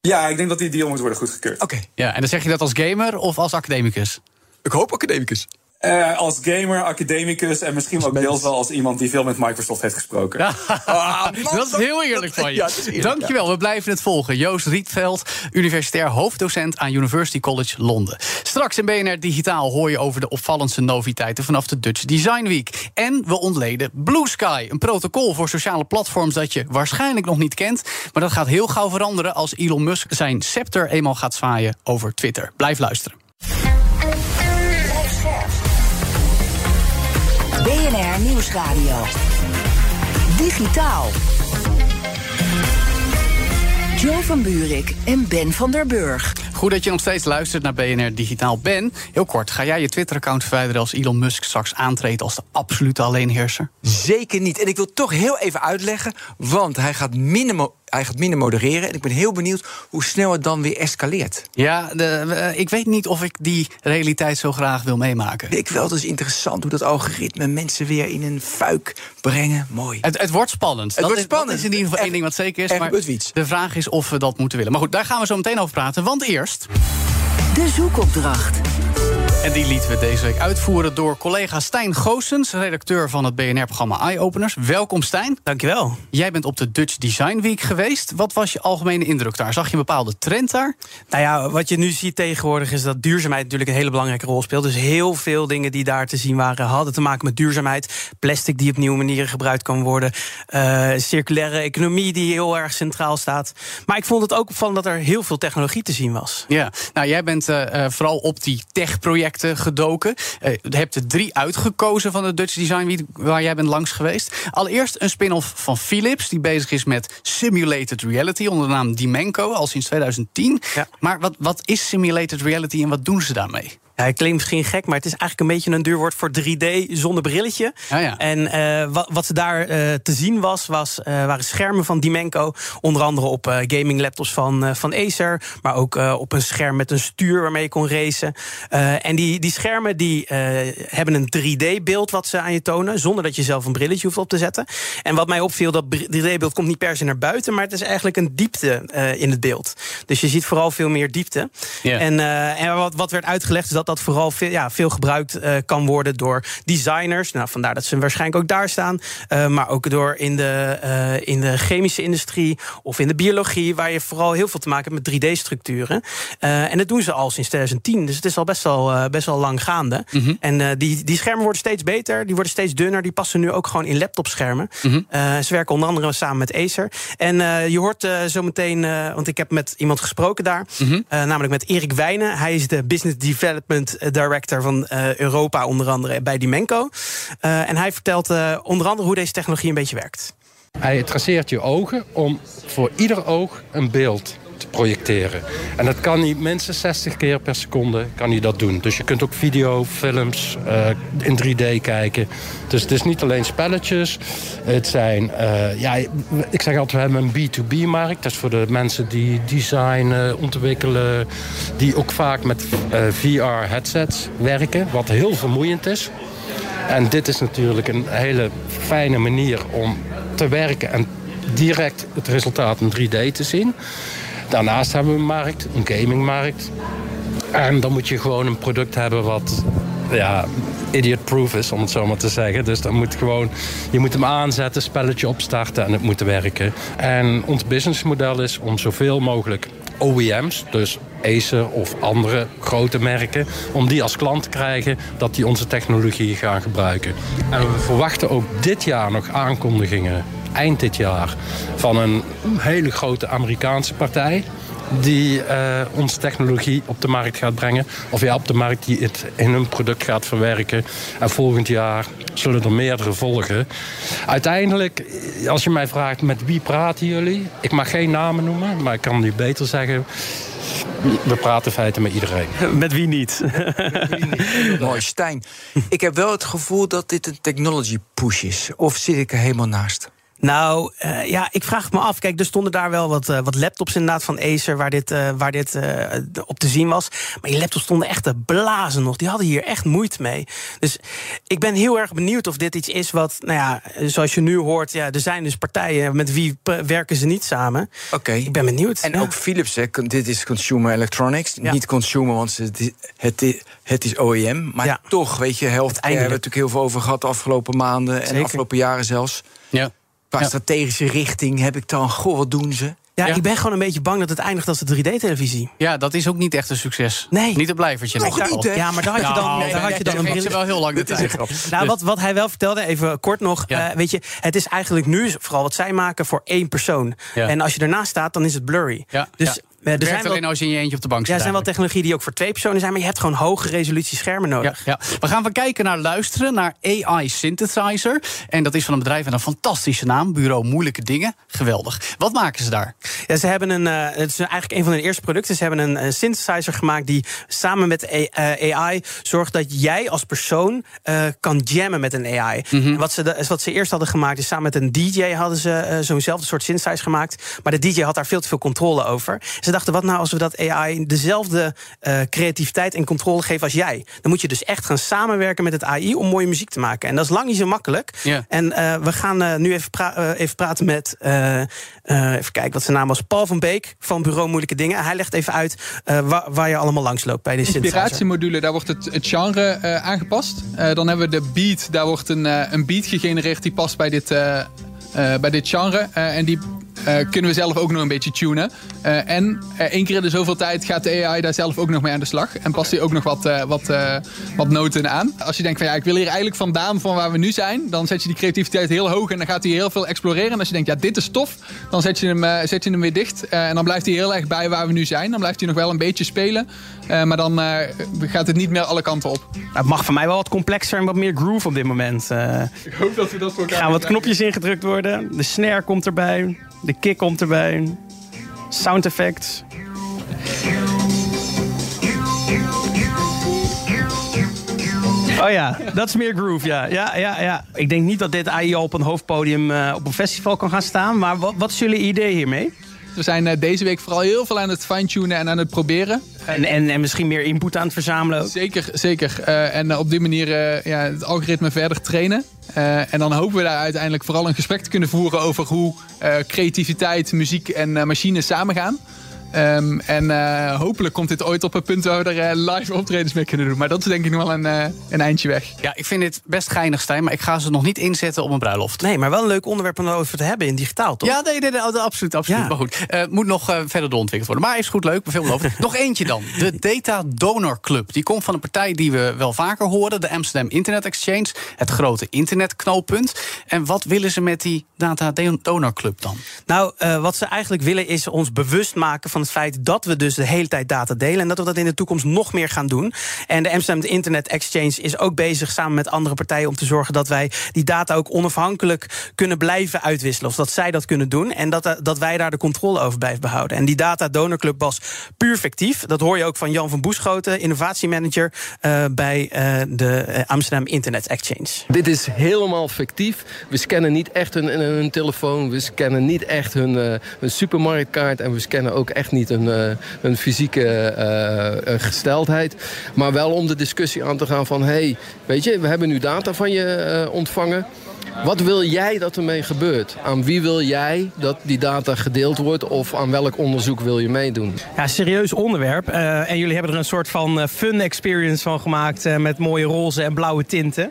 Ja, ik denk dat die deal moet worden goedgekeurd. Oké. Ja, en dan zeg je dat als gamer of als academicus? Ik hoop academicus. Uh, als gamer, academicus en misschien ook deels wel als iemand die veel met Microsoft heeft gesproken. Ja. Ah, dat is heel eerlijk van je. Ja, Dankjewel, we blijven het volgen. Joost Rietveld, universitair hoofddocent aan University College Londen. Straks in BNR Digitaal hoor je over de opvallendste noviteiten vanaf de Dutch Design Week. En we ontleden Blue Sky, een protocol voor sociale platforms dat je waarschijnlijk nog niet kent. Maar dat gaat heel gauw veranderen als Elon Musk zijn scepter eenmaal gaat zwaaien over Twitter. Blijf luisteren. BNR Nieuwsradio. Digitaal. Jo van Buurik en Ben van der Burg. Goed dat je nog steeds luistert naar BNR Digitaal. Ben, heel kort, ga jij je Twitter-account verwijderen als Elon Musk straks aantreedt als de absolute alleenheerser? Zeker niet. En ik wil toch heel even uitleggen, want hij gaat minder hij gaat minder modereren. En ik ben heel benieuwd hoe snel het dan weer escaleert. Ja, de, ik weet niet of ik die realiteit zo graag wil meemaken. Ik wel, het is interessant hoe dat algoritme mensen weer in een fuik brengen. Mooi. Het, het wordt spannend. Het dat wordt is, spannend. Dat is in ieder geval één ding wat zeker is. maar de vraag is of we dat moeten willen. Maar goed, daar gaan we zo meteen over praten. Want eerst. De zoekopdracht. En die lieten we deze week uitvoeren door collega Stijn Goossens, redacteur van het BNR-programma Eye Openers. Welkom Stijn. Dankjewel. Jij bent op de Dutch Design Week geweest. Wat was je algemene indruk daar? Zag je een bepaalde trend daar? Nou ja, wat je nu ziet tegenwoordig is dat duurzaamheid natuurlijk een hele belangrijke rol speelt. Dus heel veel dingen die daar te zien waren hadden te maken met duurzaamheid. Plastic die op nieuwe manieren gebruikt kan worden. Uh, circulaire economie die heel erg centraal staat. Maar ik vond het ook opvallend dat er heel veel technologie te zien was. Ja, nou jij bent uh, vooral op die tech-projecten gedoken. Uh, je hebt er drie uitgekozen van de Dutch Design Week, waar jij bent langs geweest. Allereerst een spin-off van Philips, die bezig is met simulated reality onder de naam Dimenco, al sinds 2010. Ja. Maar wat, wat is simulated reality en wat doen ze daarmee? Ja, ik klinkt misschien gek, maar het is eigenlijk een beetje een duurwoord voor 3D zonder brilletje. Oh ja. En uh, wat, wat ze daar uh, te zien was, was uh, waren schermen van Dimenco. Onder andere op gaming laptops van, van Acer. Maar ook op een scherm met een stuur waarmee je kon racen. en die, die schermen die, hebben een 3D-beeld wat ze aan je tonen. Zonder dat je zelf een brilletje hoeft op te zetten. En wat mij opviel, dat 3D-beeld komt niet per se naar buiten. Maar het is eigenlijk een diepte in het beeld. Dus je ziet vooral veel meer diepte. Yeah. En, en wat, wat werd uitgelegd is dat dat vooral veel, ja, veel gebruikt uh, kan worden door designers. Nou, vandaar dat ze waarschijnlijk ook daar staan. Uh, maar ook door in de, uh, in de chemische industrie of in de biologie, waar je vooral heel veel te maken hebt met 3D-structuren. en dat doen ze al sinds 2010. Dus het is al best wel, best wel lang gaande. Mm -hmm. En die, die schermen worden steeds beter, die worden steeds dunner. Die passen nu ook gewoon in laptopschermen. Mm -hmm. ze werken onder andere samen met Acer. En je hoort zo meteen, want ik heb met iemand gesproken daar, mm -hmm. namelijk met Erik Wijnen. Hij is de Business Development director van uh, Europa, onder andere bij Dimenco. Uh, en hij vertelt uh, onder andere hoe deze technologie een beetje werkt. Hij traceert je ogen om voor ieder oog een beeld projecteren. En dat kan hij minstens 60 keer per seconde kan hij dat doen. Dus je kunt ook video, films uh, in 3D kijken. Dus het is niet alleen spelletjes. Het zijn, uh, ja, ik zeg altijd, we hebben een B2B-markt. Dat is voor de mensen die designen, ontwikkelen... die ook vaak met uh, VR-headsets werken, wat heel vermoeiend is. En dit is natuurlijk een hele fijne manier om te werken... en direct het resultaat in 3D te zien. Daarnaast hebben we een markt, een gamingmarkt. En dan moet je gewoon een product hebben wat ja, idiot-proof is, om het zo maar te zeggen. Dus dan moet gewoon, je moet hem aanzetten, spelletje opstarten en het moet werken. En ons businessmodel is om zoveel mogelijk OEM's, dus Acer of andere grote merken... om die als klant te krijgen dat die onze technologie gaan gebruiken. En we verwachten ook dit jaar nog aankondigingen eind dit jaar van een hele grote Amerikaanse partij die uh, onze technologie op de markt gaat brengen. Of ja, op de markt die het in hun product gaat verwerken. En volgend jaar zullen er meerdere volgen. Uiteindelijk, als je mij vraagt met wie praten jullie? Ik mag geen namen noemen, maar ik kan nu beter zeggen... We praten in feite met iedereen. Met wie niet? Mooi, Stijn. Ik heb wel het gevoel dat dit een technology push is. Of zit ik er helemaal naast? Nou, uh, ja, ik vraag het me af. Kijk, er stonden daar wel wat, uh, wat laptops inderdaad van Acer... waar dit, uh, waar dit op te zien was. Maar die laptops stonden echt te blazen nog. Die hadden hier echt moeite mee. Dus ik ben heel erg benieuwd of dit iets is wat... nou ja, zoals je nu hoort... Ja, er zijn dus partijen met wie werken ze niet samen. Oké. Okay. Ik ben benieuwd. En ja. ook Philips, hè, dit is consumer electronics. Ja. Niet consumer, want het, het, het is OEM. Maar ja. toch, weet je, helft hebben we natuurlijk heel veel over gehad... de afgelopen maanden en de afgelopen jaren zelfs. Ja. Qua ja. strategische richting heb ik dan, goh, wat doen ze? Ja, ja, ik ben gewoon een beetje bang dat het eindigt als de 3D-televisie. Ja, dat is ook niet echt een succes. Nee. Niet een blijvertje. Nog niet, Ja, maar daar had je dan, nou, daar had je dan een bril. wel heel lang de tijd. Nou, wat, wat hij wel vertelde, even kort nog. Ja. Uh, weet je, het is eigenlijk nu vooral wat zij maken voor één persoon. Ja. En als je ernaast staat, dan is het blurry. Ja. Dus er zijn alleen wel, als je in je eentje op de bank zit. Ja, er zijn wel technologieën die ook voor twee personen zijn, maar je hebt gewoon hoge resolutie schermen nodig. Ja, ja. We gaan van kijken naar luisteren naar AI Synthesizer. En dat is van een bedrijf met een fantastische naam, Bureau Moeilijke Dingen. Geweldig. Wat maken ze daar? Ja, ze hebben een, uh, het is eigenlijk een van hun eerste producten. Ze hebben een, een synthesizer gemaakt die samen met AI zorgt dat jij als persoon uh, kan jammen met een AI. Mm -hmm. wat, ze de, wat ze eerst hadden gemaakt is samen met een DJ hadden ze uh, zo'nzelfde soort synthesizer gemaakt. Maar de DJ had daar veel te veel controle over. Ze dachten, wat nou als we dat AI dezelfde uh, creativiteit en controle geven als jij? Dan moet je dus echt gaan samenwerken met het AI om mooie muziek te maken. En dat is lang niet zo makkelijk. Yeah. En uh, we gaan uh, nu even, pra even, praten met, even kijken wat zijn naam was, Paul van Beek van Bureau Moeilijke Dingen. Hij legt even uit waar, waar, je allemaal langs loopt bij de Inspiratiemodule, daar wordt het, het genre aangepast. dan hebben we de beat, daar wordt een, een beat gegenereerd die past bij dit... Uh, bij dit genre. Uh, en die kunnen we zelf ook nog een beetje tunen. Uh, en uh, één keer in de zoveel tijd gaat de AI daar zelf ook nog mee aan de slag. En past hij ook nog wat, wat, wat noten aan. Als je denkt van ja, ik wil hier eigenlijk vandaan van waar we nu zijn. Dan zet je die creativiteit heel hoog en dan gaat hij heel veel exploreren. En als je denkt ja, dit is tof. Dan zet je hem, zet je hem weer dicht. en dan blijft hij heel erg bij waar we nu zijn. Dan blijft hij nog wel een beetje spelen. maar dan gaat het niet meer alle kanten op. Het mag voor mij wel wat complexer en wat meer groove op dit moment. ik hoop dat we dat voor elkaar Gaan wat knopjes ingedrukt worden. De snare komt erbij. De kick komt erbij. Sound effects. Oh ja, dat is meer groove, ja. ja, ja, ja. Ik denk niet dat dit AI op een hoofdpodium uh, op een festival kan gaan staan. Maar wat, wat is jullie idee hiermee? We zijn uh, deze week vooral heel veel aan het fine-tunen en aan het proberen. En, en, en misschien meer input aan het verzamelen ook? Zeker, zeker. Uh, en op die manier ja, het algoritme verder trainen. Uh, en dan hopen we daar uiteindelijk vooral een gesprek te kunnen voeren over hoe creativiteit, muziek en machines samengaan. Um, en uh, hopelijk komt dit ooit op een punt waar we er uh, live optredens mee kunnen doen. Maar dat is denk ik nog wel een, uh, een eindje weg. Ja, ik vind dit best geinig, Stijn. Maar ik ga ze nog niet inzetten op een bruiloft. Nee, maar wel een leuk onderwerp om over te hebben in digitaal, toch? Ja, nee, nee, nee absoluut. absoluut. Ja. Maar goed, het moet nog verder doorontwikkeld worden. Maar is goed, leuk, veelbelovend. nog eentje dan. De Data Donor Club. Die komt van een partij die we wel vaker horen. De Amsterdam Internet Exchange. Het grote internetknooppunt. En wat willen ze met die Data Donor Club dan? Nou, wat ze eigenlijk willen is ons bewust maken van het feit dat we dus de hele tijd data delen. En dat we dat in de toekomst nog meer gaan doen. En de Amsterdam Internet Exchange is ook bezig samen met andere partijen om te zorgen dat wij die data ook onafhankelijk kunnen blijven uitwisselen. Of dat zij dat kunnen doen. En dat, dat wij daar de controle over blijven behouden. En die Data Donor Club was puur fictief. Dat hoor je ook van Jan van Boeschoten, innovatiemanager uh, bij uh, de Amsterdam Internet Exchange. Dit is helemaal fictief. We scannen niet echt hun, telefoon. We scannen niet echt hun, hun supermarktkaart. En we scannen ook echt niet hun, hun fysieke gesteldheid. Maar wel om de discussie aan te gaan van... hey, weet je, we hebben nu data van je ontvangen. Wat wil jij dat ermee gebeurt? Aan wie wil jij dat die data gedeeld wordt? Of aan welk onderzoek wil je meedoen? Ja, serieus onderwerp. Uh, en jullie hebben er een soort van uh, fun experience van gemaakt... Uh, met mooie roze en blauwe tinten.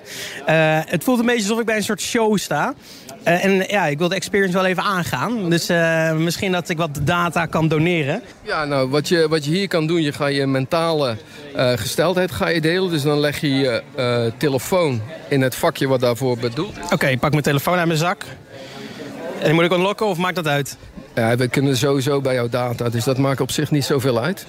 het voelt een beetje alsof ik bij een soort show sta. Uh, en ja, ik wil de experience wel even aangaan. Dus uh, misschien dat ik wat data kan doneren. Ja, nou, wat je, wat je hier kan doen, je gaat je mentale uh, gesteldheid ga je delen. Dus dan leg je je telefoon in het vakje wat daarvoor bedoeld is. Oké, okay, ik pak mijn telefoon uit mijn zak. En moet ik unlocken of maakt dat uit? Ja, we kunnen sowieso bij jouw data, dus dat maakt op zich niet zoveel uit.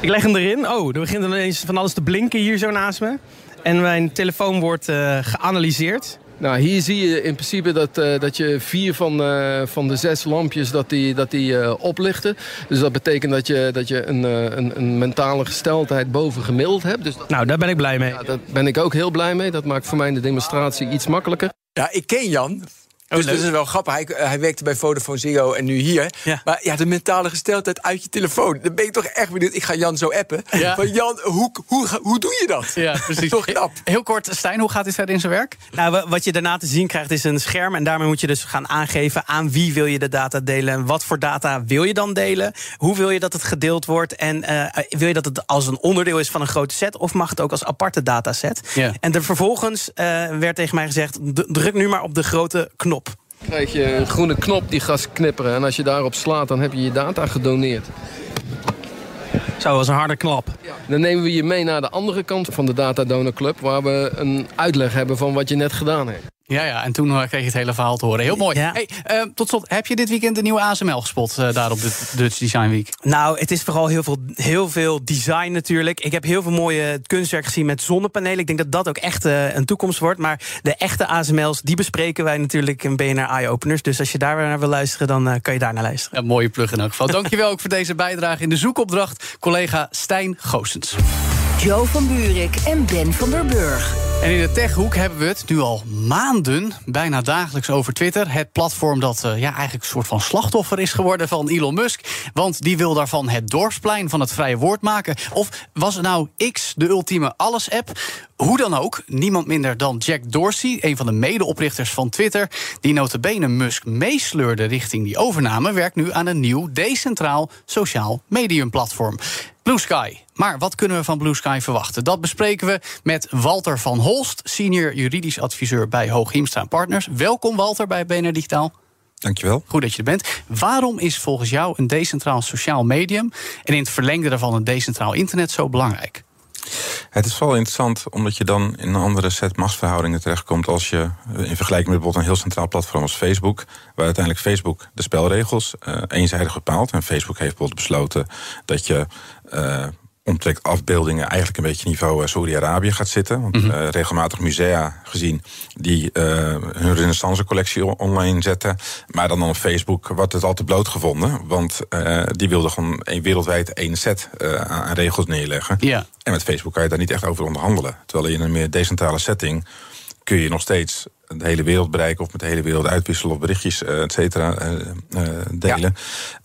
Ik leg hem erin. Oh, er begint ineens van alles te blinken hier zo naast me. En mijn telefoon wordt geanalyseerd. Nou, hier zie je in principe dat, uh, dat je vier van, uh, van de zes lampjes dat die, dat die, uh, oplichten. Dus dat betekent dat je, dat je een, een, een, mentale gesteldheid boven gemiddeld hebt. Dus dat, nou, daar ben ik blij mee. Ja, daar ben ik ook heel blij mee. Dat maakt voor mij de demonstratie iets makkelijker. Ja, ik ken Jan dus dat is wel grappig. Hij, hij werkte bij Vodafone Ziggo en nu hier. Ja. Maar ja, de mentale gesteldheid uit je telefoon. Dan ben ik toch echt benieuwd. Ik ga Jan zo appen. Ja. Van Jan, hoe, hoe, hoe doe je dat? Ja, precies. toch knap. Heel kort, Stijn, hoe gaat dit verder in zijn werk? Nou, wat je daarna te zien krijgt is een scherm. En daarmee moet je dus gaan aangeven aan wie wil je de data delen. En wat voor data wil je dan delen? Hoe wil je dat het gedeeld wordt? En uh, wil je dat het als een onderdeel is van een grote set? Of mag het ook als aparte dataset? Ja. En er vervolgens uh, werd tegen mij gezegd... druk nu maar op de grote knop krijg je een groene knop die gaat knipperen. En als je daarop slaat, dan heb je je data gedoneerd. Zo, was een harde klap. Dan nemen we je mee naar de andere kant van de Data Donor Club... waar we een uitleg hebben van wat je net gedaan hebt. Ja, ja, en toen eh, kreeg je het hele verhaal te horen. Heel mooi. Hey, uh, tot slot, heb je dit weekend de nieuwe ASML gespot uh, daar op de Dutch Design Week? Nou, het is vooral heel veel, heel veel design natuurlijk. Ik heb heel veel mooie kunstwerk gezien met zonnepanelen. Ik denk dat dat ook echt uh, een toekomst wordt. Maar de echte ASML's, die bespreken wij natuurlijk in BNR Eye Openers. Dus als je daar naar wil luisteren, dan kan je daar naar luisteren. Een mooie plug in elk geval. Dankjewel ook voor deze bijdrage in de zoekopdracht. Collega Stijn Goosens. Joe van Buurik en Ben van der Burg. En in de techhoek hebben we het nu al maanden, bijna dagelijks over Twitter. Het platform dat uh, ja, eigenlijk een soort van slachtoffer is geworden van Elon Musk. Want die wil daarvan het dorpsplein van het vrije woord maken. Of was nou X, de ultieme alles-app? Hoe dan ook, niemand minder dan Jack Dorsey, een van de medeoprichters van Twitter, die notabene Musk meesleurde richting die overname, werkt nu aan een nieuw decentraal sociaal mediumplatform. Blue Sky. Maar wat kunnen we van Blue Sky verwachten? Dat bespreken we met Walter van Holst, senior juridisch adviseur bij Hooghiemstra Partners. Welkom Walter bij BNR Digitaal. Dankjewel. Goed dat je er bent. Waarom is volgens jou een decentraal sociaal medium en in het verlengde daarvan een decentraal internet zo belangrijk? Het is vooral interessant omdat je dan in een andere set machtsverhoudingen terechtkomt als je in vergelijking met bijvoorbeeld een heel centraal platform als Facebook, waar uiteindelijk Facebook de spelregels uh, eenzijdig bepaalt. En Facebook heeft bijvoorbeeld besloten dat je uh, omtrekt afbeeldingen eigenlijk een beetje niveau uh, Saudi-Arabië gaat zitten. Want mm -hmm. regelmatig musea gezien die uh, hun renaissance collectie online zetten. Maar dan op Facebook wordt het altijd bloot gevonden. Want die wilden gewoon een, wereldwijd één set aan regels neerleggen. Ja. En met Facebook kan je daar niet echt over onderhandelen. Terwijl in een meer decentrale setting kun je nog steeds de hele wereld bereiken of met de hele wereld uitwisselen of berichtjes, et cetera, delen.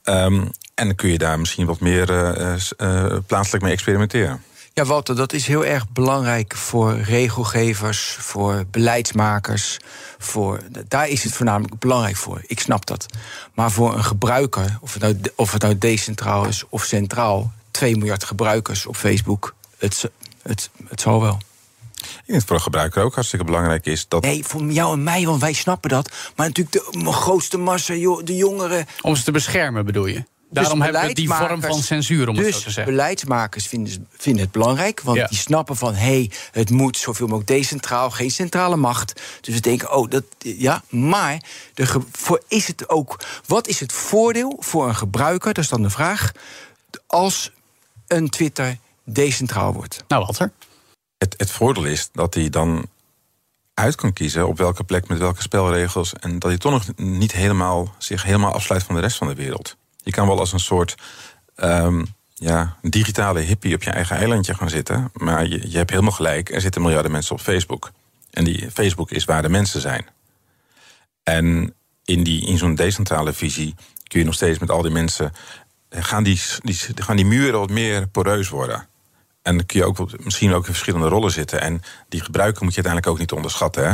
Ja. Um, en dan kun je daar misschien wat meer uh, uh, plaatselijk mee experimenteren. Ja, Walter, dat is heel erg belangrijk voor regelgevers, voor beleidsmakers. Voor, daar is het voornamelijk belangrijk voor. Ik snap dat. Maar voor een gebruiker, of het nou, of het nou decentraal is of centraal, 2 miljard gebruikers op Facebook, het, het, het zal wel. Ik denk dat voor een gebruiker ook hartstikke belangrijk is dat. Nee, voor jou en mij, want wij snappen dat. Maar natuurlijk de grootste massa, de jongeren. Om ze te beschermen, bedoel je? Daarom hebben we die vorm beleidsmakers- van censuur, om het dus zo te zeggen. beleidsmakers vinden, vinden het belangrijk, want Ja. die snappen van... hé, hey, het moet zoveel mogelijk decentraal, geen centrale macht. Dus we denken, oh, dat, ja, maar de ge- voor is het ook... wat is het voordeel voor een gebruiker, dat is dan de vraag... als een Twitter decentraal wordt? Nou, wat er? Het, het voordeel is dat hij dan uit kan kiezen op welke plek met welke spelregels. En dat hij toch nog niet helemaal zich helemaal afsluit van de rest van de wereld. Je kan wel als een soort ehm, ja, digitale hippie op je eigen eilandje gaan zitten. Maar je, je hebt helemaal gelijk, er zitten miljarden mensen op Facebook. En die Facebook is waar de mensen zijn. En in, die, in zo'n decentrale visie kun je nog steeds met al die mensen. gaan die, die, gaan die muren wat meer poreus worden. En dan kun je ook misschien ook in verschillende rollen zitten. En die gebruiken moet je uiteindelijk ook niet onderschatten. Hè?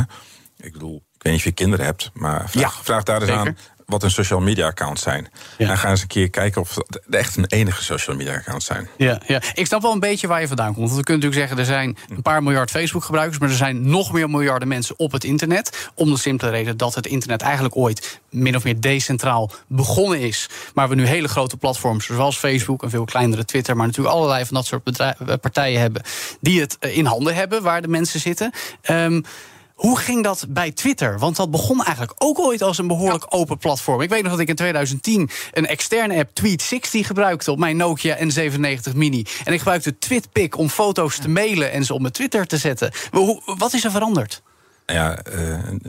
Ik bedoel, ik weet niet of je kinderen hebt, maar vraag, vraag daar eens zeker. aan wat hun social media accounts zijn. En ga eens een keer kijken of het echt een enige social media accounts zijn. Ja, ja, ik snap wel een beetje waar je vandaan komt. Want we kunnen natuurlijk zeggen, er zijn een paar miljard Facebook-gebruikers... maar er zijn nog meer miljarden mensen op het internet. Om de simpele reden dat het internet eigenlijk ooit... min of meer decentraal begonnen is. Maar we nu hele grote platforms zoals Facebook... een veel kleinere Twitter, maar natuurlijk allerlei van dat soort eh, partijen hebben... die het eh, in handen hebben, waar de mensen zitten... Ehm, hoe ging dat bij Twitter? Want dat begon eigenlijk ook ooit als een behoorlijk open platform. Ik weet nog dat ik in 2010 een externe app Tweet60 gebruikte op mijn Nokia N97 Mini. En ik gebruikte TwitPic om foto's te mailen en ze op mijn Twitter te zetten. Maar hoe- wat is er veranderd? Ja, eh,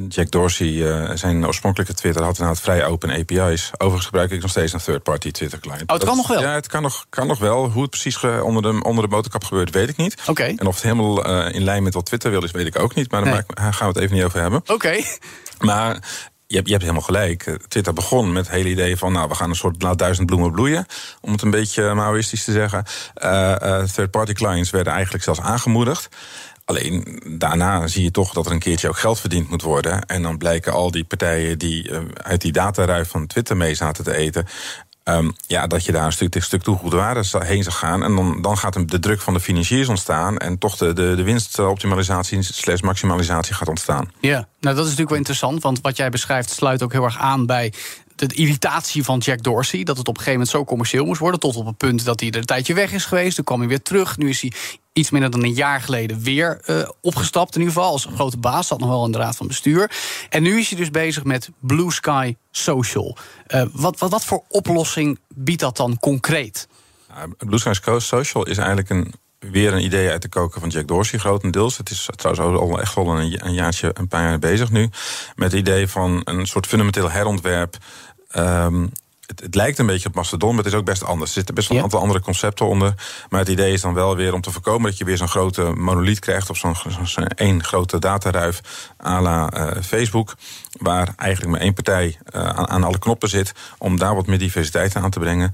Jack Dorsey, eh, zijn oorspronkelijke Twitter had inderdaad vrij open API's. Overigens gebruik ik nog steeds een third-party Twitter client. Oh, het kan nog wel? Ja, het kan nog, kan nog wel. Hoe het precies ge- onder, de, onder de motorkap gebeurt, weet ik niet. Oké. En of het helemaal eh, in lijn met wat Twitter wil is, weet ik ook niet. Maar daar Nee. maak- daar gaan we het even niet over hebben. Oké. Maar je hebt, je hebt helemaal gelijk. Eh, Twitter begon met het hele idee van... nou, we gaan een soort laat duizend bloemen bloeien... om het een beetje Maoïstisch te zeggen. Eh, eh, Third-party clients werden eigenlijk zelfs aangemoedigd. Alleen daarna zie je toch dat er een keertje ook geld verdiend moet worden. En dan blijken al die partijen die eh, uit die dataruif van Twitter mee zaten te eten... ehm, ja, dat je daar een stuk, een stuk toegevoegde waarde heen zou gaan. En dan, dan gaat de druk van de financiers ontstaan... en toch de, de, de winstoptimalisatie slash maximalisatie gaat ontstaan. Ja, nou dat is natuurlijk wel interessant, want wat jij beschrijft sluit ook heel erg aan bij de irritatie van Jack Dorsey. Dat het op een gegeven moment zo commercieel moest worden. Tot op het punt dat hij er een tijdje weg is geweest. Toen kwam hij weer terug. Nu is hij iets minder dan een jaar geleden weer eh, opgestapt. In ieder geval als grote baas. Zat nog wel in de raad van bestuur. En nu is hij dus bezig met Blue Sky Social. Eh, wat, wat, wat voor oplossing biedt dat dan concreet? Blue Sky Social is eigenlijk een, weer een idee uit de koken van Jack Dorsey, grotendeels. Het is trouwens al echt wel een, een jaartje, een paar jaar bezig nu. Met het idee van een soort fundamenteel herontwerp. Ehm, het, het lijkt een beetje op Mastodon, maar het is ook best anders. Er zitten best wel een aantal andere concepten onder. Maar het idee is dan wel weer om te voorkomen dat je weer zo'n grote monoliet krijgt. Of zo'n zo'n één grote dataruif à la eh, Facebook. Waar eigenlijk maar één partij eh, aan, aan alle knoppen zit. Om daar wat meer diversiteit aan te brengen.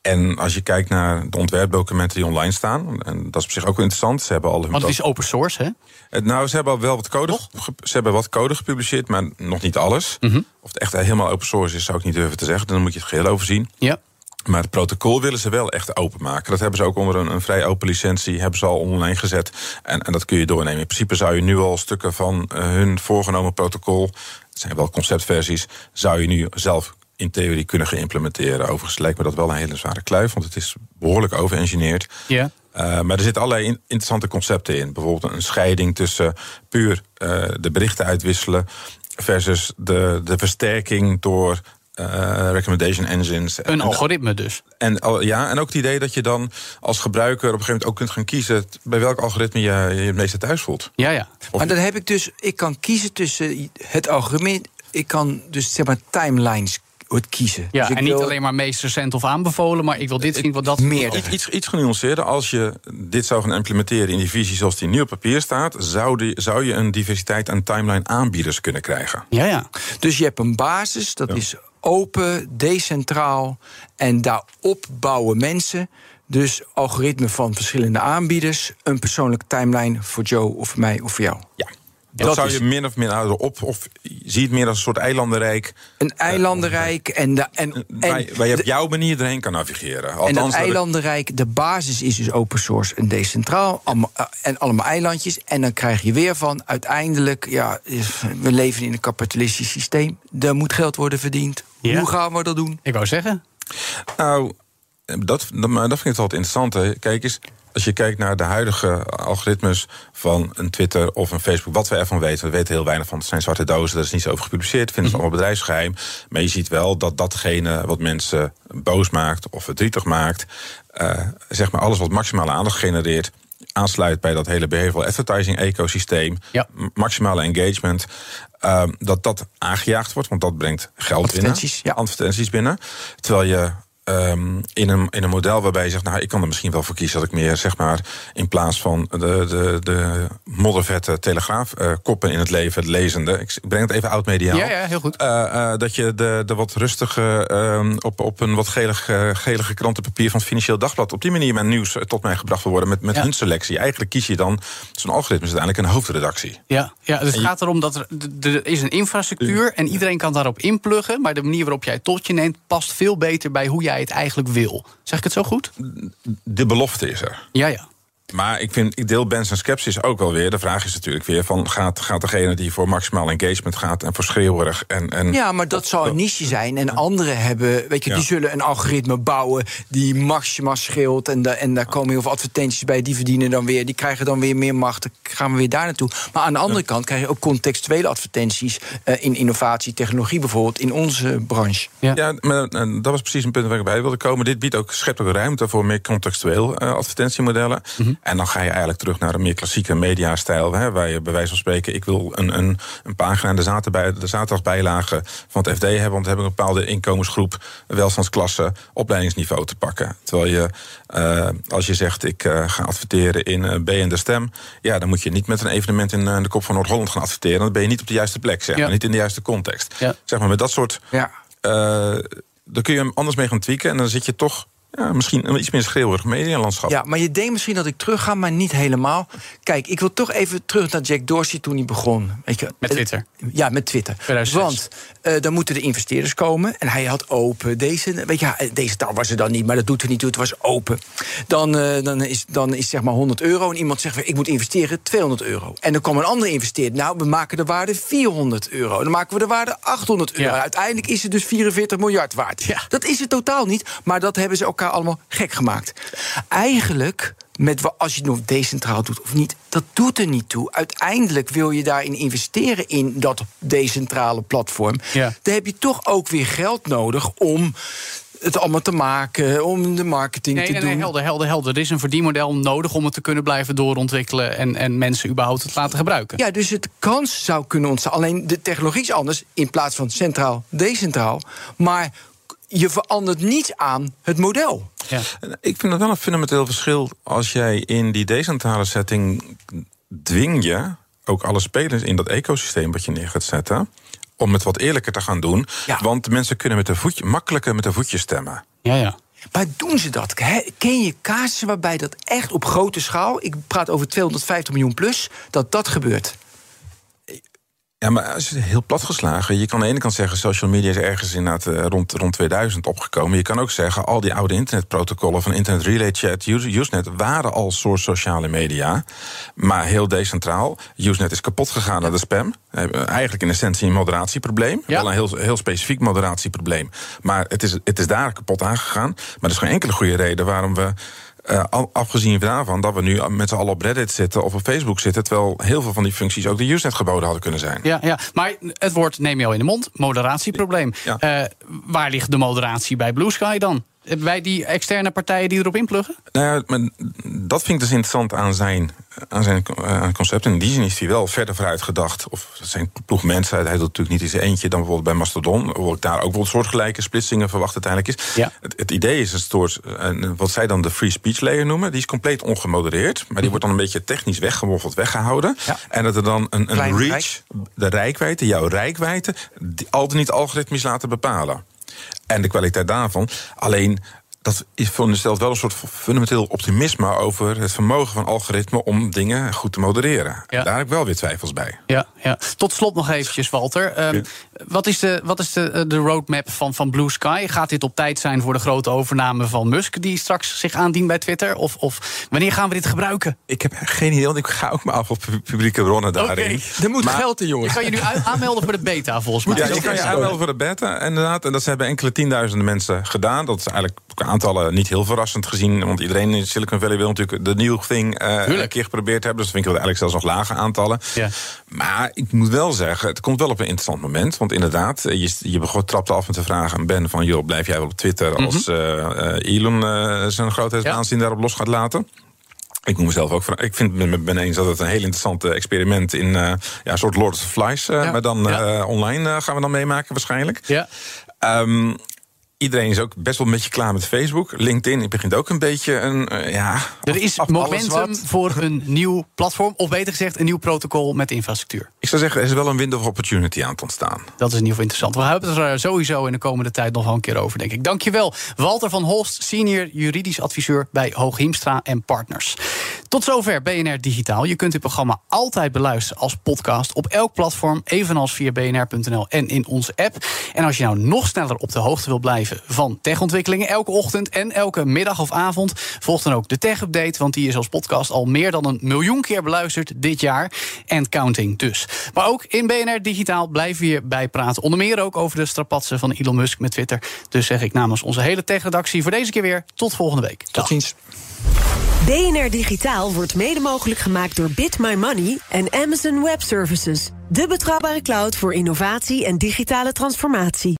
En als je kijkt naar de ontwerpdocumenten die online staan, en dat is op zich ook wel interessant. Ze hebben al hun Want het is open source, hè? het- Nou, ze hebben al wel wat code, ze hebben wat code gepubliceerd, maar nog niet alles. Mhm. Of het echt helemaal open source is, zou ik niet durven te zeggen. Dan moet je het geheel overzien. Ja. Maar het protocol willen ze wel echt openmaken. Dat hebben ze ook onder een, een vrij open licentie hebben ze al online gezet. En, en dat kun je doornemen. In principe zou je nu al stukken van eh, hun voorgenomen protocol, het zijn wel conceptversies, zou je nu zelf in theorie kunnen gaan implementeren. Overigens lijkt me dat wel een hele zware kluif, want het is behoorlijk overengineerd. Ja. Uh, maar er zitten allerlei in- interessante concepten in. Bijvoorbeeld een scheiding tussen puur uh, de berichten uitwisselen... versus de, de versterking door uh, recommendation engines. Een algoritme dus. En, al- ja, en ook het idee dat je dan als gebruiker op een gegeven moment ook kunt gaan kiezen... bij welk algoritme je je het meeste thuis voelt. Ja, ja. Maar dan heb ik dus, ik kan kiezen tussen het algoritme. Ik kan dus zeg maar timelines het kiezen. Ja, dus ik en niet wil- alleen maar meest recent of aanbevolen, maar ik wil dit zien, wat dat Meer. Iets, iets, iets genuanceerder. Als je dit zou gaan implementeren in die visie zoals die nu op papier staat... zou, die, zou je een diversiteit aan timeline aanbieders kunnen krijgen. Ja, ja. Dus je hebt een basis, dat is open, decentraal. En daarop bouwen mensen. Dus algoritme van verschillende aanbieders. Een persoonlijke timeline voor Joe of voor mij of voor jou. Ja. Dat, Dat zou is- je min of meer houden op. Of zie het meer als een soort eilandenrijk. Een eilandenrijk en, de, en, en, waar, waar je op de- jouw manier erheen kan navigeren. en Althans, dat dat ik- eilandenrijk, de basis is dus open source en decentraal. allemaal- eh, en allemaal eilandjes. En dan krijg je weer van, uiteindelijk, ja, we leven in een kapitalistisch systeem. Er moet geld worden verdiend. Ja. Hoe gaan we dat doen? Ik wou zeggen. Nou, dat, dat, maar dat vind ik altijd interessant. Hè. Kijk eens, als je kijkt naar de huidige algoritmes van een Twitter of een Facebook, wat we ervan weten, we weten heel weinig van. Het zijn zwarte dozen, daar is niets over gepubliceerd, vinden ze allemaal bedrijfsgeheim. Maar je ziet wel dat datgene wat mensen boos maakt of verdrietig maakt, eh, zeg maar alles wat maximale aandacht genereert, aansluit bij dat hele behavioral advertising ecosysteem, Ja. maximale engagement, ehm, dat dat aangejaagd wordt, want dat brengt geld Advertenties, binnen, advertenties binnen. Terwijl je ehm, in, een, in een model waarbij je zegt, nou, ik kan er misschien wel voor kiezen dat ik meer, zeg maar, in plaats van de, de, de moddervette telegraaf eh, koppen in het leven, het lezende, ik breng het even oud mediaal. Ja, ja, heel goed. Eh, eh, dat je de, de wat rustige, ehm, op, op een wat gelig, gelige krantenpapier van het Financieel Dagblad, op die manier mijn nieuws tot mij gebracht wil worden met, met Ja. hun selectie. Eigenlijk kies je dan, zo'n algoritme is uiteindelijk een hoofdredactie. Ja, ja dus het je- gaat erom dat er, er is een infrastructuur en iedereen kan daarop inpluggen. Maar de manier waarop jij het tot je neemt past veel beter bij hoe jij het eigenlijk wil. Zeg ik het zo goed? De belofte is er. Ja, ja. Maar ik, vind, ik deel Ben zijn sceptisch ook wel weer. De vraag is natuurlijk weer: van, gaat, gaat degene die voor maximaal engagement gaat en voor schreeuwerig en. en Ja, maar dat zou een niche zijn. En anderen hebben, weet je, Ja. die zullen een algoritme bouwen die maxima scheelt. En, da- en daar komen heel veel advertenties bij, die verdienen dan weer. Die krijgen dan weer meer macht. Dan gaan we weer daar naartoe. Maar aan de andere kant krijg je ook contextuele advertenties eh, in innovatie, technologie bijvoorbeeld, in onze branche. Ja, maar eh, dat was precies een punt waar ik bij wilde komen. Dit biedt ook, schept ook ruimte voor meer contextueel eh, advertentiemodellen. En dan ga je eigenlijk terug naar een meer klassieke mediastijl. Hè, waar je bij wijze van spreken, ik wil een, een, een pagina in de, zaterbij, de zaterdagbijlage van het FD hebben. Want we hebben een bepaalde inkomensgroep, welstandsklasse, opleidingsniveau te pakken. Terwijl je, eh, als je zegt, ik eh, ga adverteren in eh, B en de Stem. Ja, dan moet je niet met een evenement in de kop van Noord-Holland gaan adverteren. Dan ben je niet op de juiste plek, zeg Ja. maar. Niet in de juiste context. Ja. Zeg maar, met dat soort Ja. dan kun je hem anders mee gaan tweaken. En dan zit je toch ja, misschien een iets meer schreeuwerig medialandschap. Ja, maar je denkt misschien dat ik terug ga, maar niet helemaal. Kijk, ik wil toch even terug naar Jack Dorsey toen hij begon. Weet je, Met Twitter. Ja, met Twitter. 2006. Want eh, dan moeten de investeerders komen. En hij had open. Deze, weet je, ja, deze taal was er dan niet, maar dat doet er niet toe. Het was open. Dan, eh, dan, is, dan is zeg maar 100 euro. En iemand zegt, ik moet investeren 200 euro. En dan komt een andere investeerder. Nou, we maken de waarde 400 euro. Dan maken we de waarde 800 euro. Ja. Uiteindelijk is het dus 44 miljard waard. Ja. Dat is het totaal niet. Maar dat hebben ze elkaar allemaal gek gemaakt. Eigenlijk met als je het nog decentraal doet of niet, dat doet er niet toe. Uiteindelijk wil je daarin investeren in dat decentrale platform. Ja. Dan heb je toch ook weer geld nodig om het allemaal te maken, om de marketing Nee, te nee, doen. nee, helder, helder, helder. Er is een verdienmodel nodig om het te kunnen blijven doorontwikkelen en, en mensen überhaupt het laten gebruiken. Ja, dus het kans zou kunnen ontstaan. Alleen de technologie is anders in plaats van centraal, decentraal. Maar je verandert niets aan het model. Ja. Ik vind het wel een fundamenteel verschil als jij in die decentrale setting dwing je ook alle spelers in dat ecosysteem wat je neer gaat zetten. Om het wat eerlijker te gaan doen. Ja. Want mensen kunnen met een voetje, makkelijker met een voetje stemmen. Ja, ja. Maar doen ze dat? Hè, Ken je casussen waarbij dat echt op grote schaal... ik praat over 250 miljoen plus, dat dat gebeurt? Ja, maar als je heel plat geslagen. Je kan aan de ene kant zeggen, social media is ergens inderdaad eh, rond, rond 2000 opgekomen. Je kan ook zeggen, al die oude internetprotocollen van Internet Relay Chat, Use- Usenet waren al soort sociale media. Maar heel decentraal. Usenet is kapot gegaan naar de spam. Eh, Eigenlijk in essentie een moderatieprobleem. Ja. Wel een heel, heel specifiek moderatieprobleem. Maar het is, het is daar kapot aangegaan. Maar er is geen enkele goede reden waarom we. Eh, afgezien daarvan dat we nu met z'n allen op Reddit zitten of op Facebook zitten, terwijl heel veel van die functies ook de Usenet geboden hadden kunnen zijn. Ja, ja, maar het woord neem je al in de mond. Moderatieprobleem. Ja. Eh, waar ligt de moderatie bij Blue Sky dan? Bij die externe partijen die erop inpluggen? Nou ja, maar dat vind ik dus interessant aan zijn, aan zijn eh, concept. In die zin is hij wel verder vooruit gedacht. Of dat zijn ploeg mensen. Hij doet natuurlijk niet eens eentje dan bijvoorbeeld bij Mastodon. Hoewel ik daar ook wel soortgelijke splitsingen verwacht uiteindelijk is. Ja. Het, het idee is een soort, eh, wat zij dan de free speech layer noemen. Die is compleet ongemodereerd. Maar die wordt dan een beetje technisch weggewoffeld, weggehouden. Ja. En dat er dan een, een reach, de rijkwijde, jouw rijkwijde, die al dan niet algoritmisch laten bepalen. En de kwaliteit daarvan. Alleen dat is veronderstelt wel een soort fundamenteel optimisme over het vermogen van algoritmen om dingen goed te modereren. Ja. Daar heb ik wel weer twijfels bij. Ja, ja. Tot slot nog eventjes, Walter. Ehm, Wat is, de, wat is de, de roadmap van, van Blue Sky? Gaat dit op tijd zijn voor de grote overname van Musk... die straks zich aandient bij Twitter? Of, of wanneer gaan we dit gebruiken? Ik heb geen idee, want ik ga ook maar af op pu- publieke bronnen daarin. Er moet Maar- geld in, Je jongens. kan je nu aanmelden voor de beta, volgens mij. Ja, je kan je aanmelden voor de beta, inderdaad. En dat hebben enkele tienduizenden mensen gedaan. Dat is eigenlijk aantallen niet heel verrassend gezien. Want iedereen in Silicon Valley wil natuurlijk de new thing eh, een keer geprobeerd hebben. Dus dat vind ik wel eigenlijk zelfs nog lage aantallen. Ja. Maar ik moet wel zeggen, het komt wel op een interessant moment. Want inderdaad, eh, je, je begon- trapte af met de vraag aan Ben van... joh, blijf jij wel op Twitter als eh, eh, Elon zijn grootheidswaanzin daarop los gaat laten? Ik moet mezelf ook vragen. Ik vind het met Ben eens dat het een heel interessant experiment in ja, een soort Lord of the Flies. Ja. Maar dan Ja. online gaan we dan meemaken waarschijnlijk. Ja. Ehm, iedereen is ook best wel een beetje klaar met Facebook. LinkedIn begint ook een beetje een. eh, ja, Er is af- momentum voor een nieuw platform... of beter gezegd, een nieuw protocol met infrastructuur. Ik zou zeggen, er is wel een window of opportunity aan het ontstaan. Dat is in ieder geval interessant. We hebben het er sowieso in de komende tijd nog wel een keer over, denk ik. Dankjewel, Walter van Holst, senior juridisch adviseur bij Hooghiemstra en Partners. Tot zover BNR Digitaal. Je kunt dit programma altijd beluisteren als podcast op elk platform, evenals via bnr.nl en in onze app. En als je nou nog sneller op de hoogte wil blijven van techontwikkelingen, elke ochtend en elke middag of avond, volg dan ook de Tech Update, want die is als podcast al meer dan een miljoen keer beluisterd dit jaar. En counting dus. Maar ook in BNR Digitaal blijven we hier bij praten. Onder meer ook over de strapatsen van Elon Musk met Twitter. Dus zeg ik namens onze hele tech-redactie voor deze keer weer tot volgende week. Tot ziens. BNR Digitaal wordt mede mogelijk gemaakt door Bit My Money en Amazon Web Services. De betrouwbare cloud voor innovatie en digitale transformatie.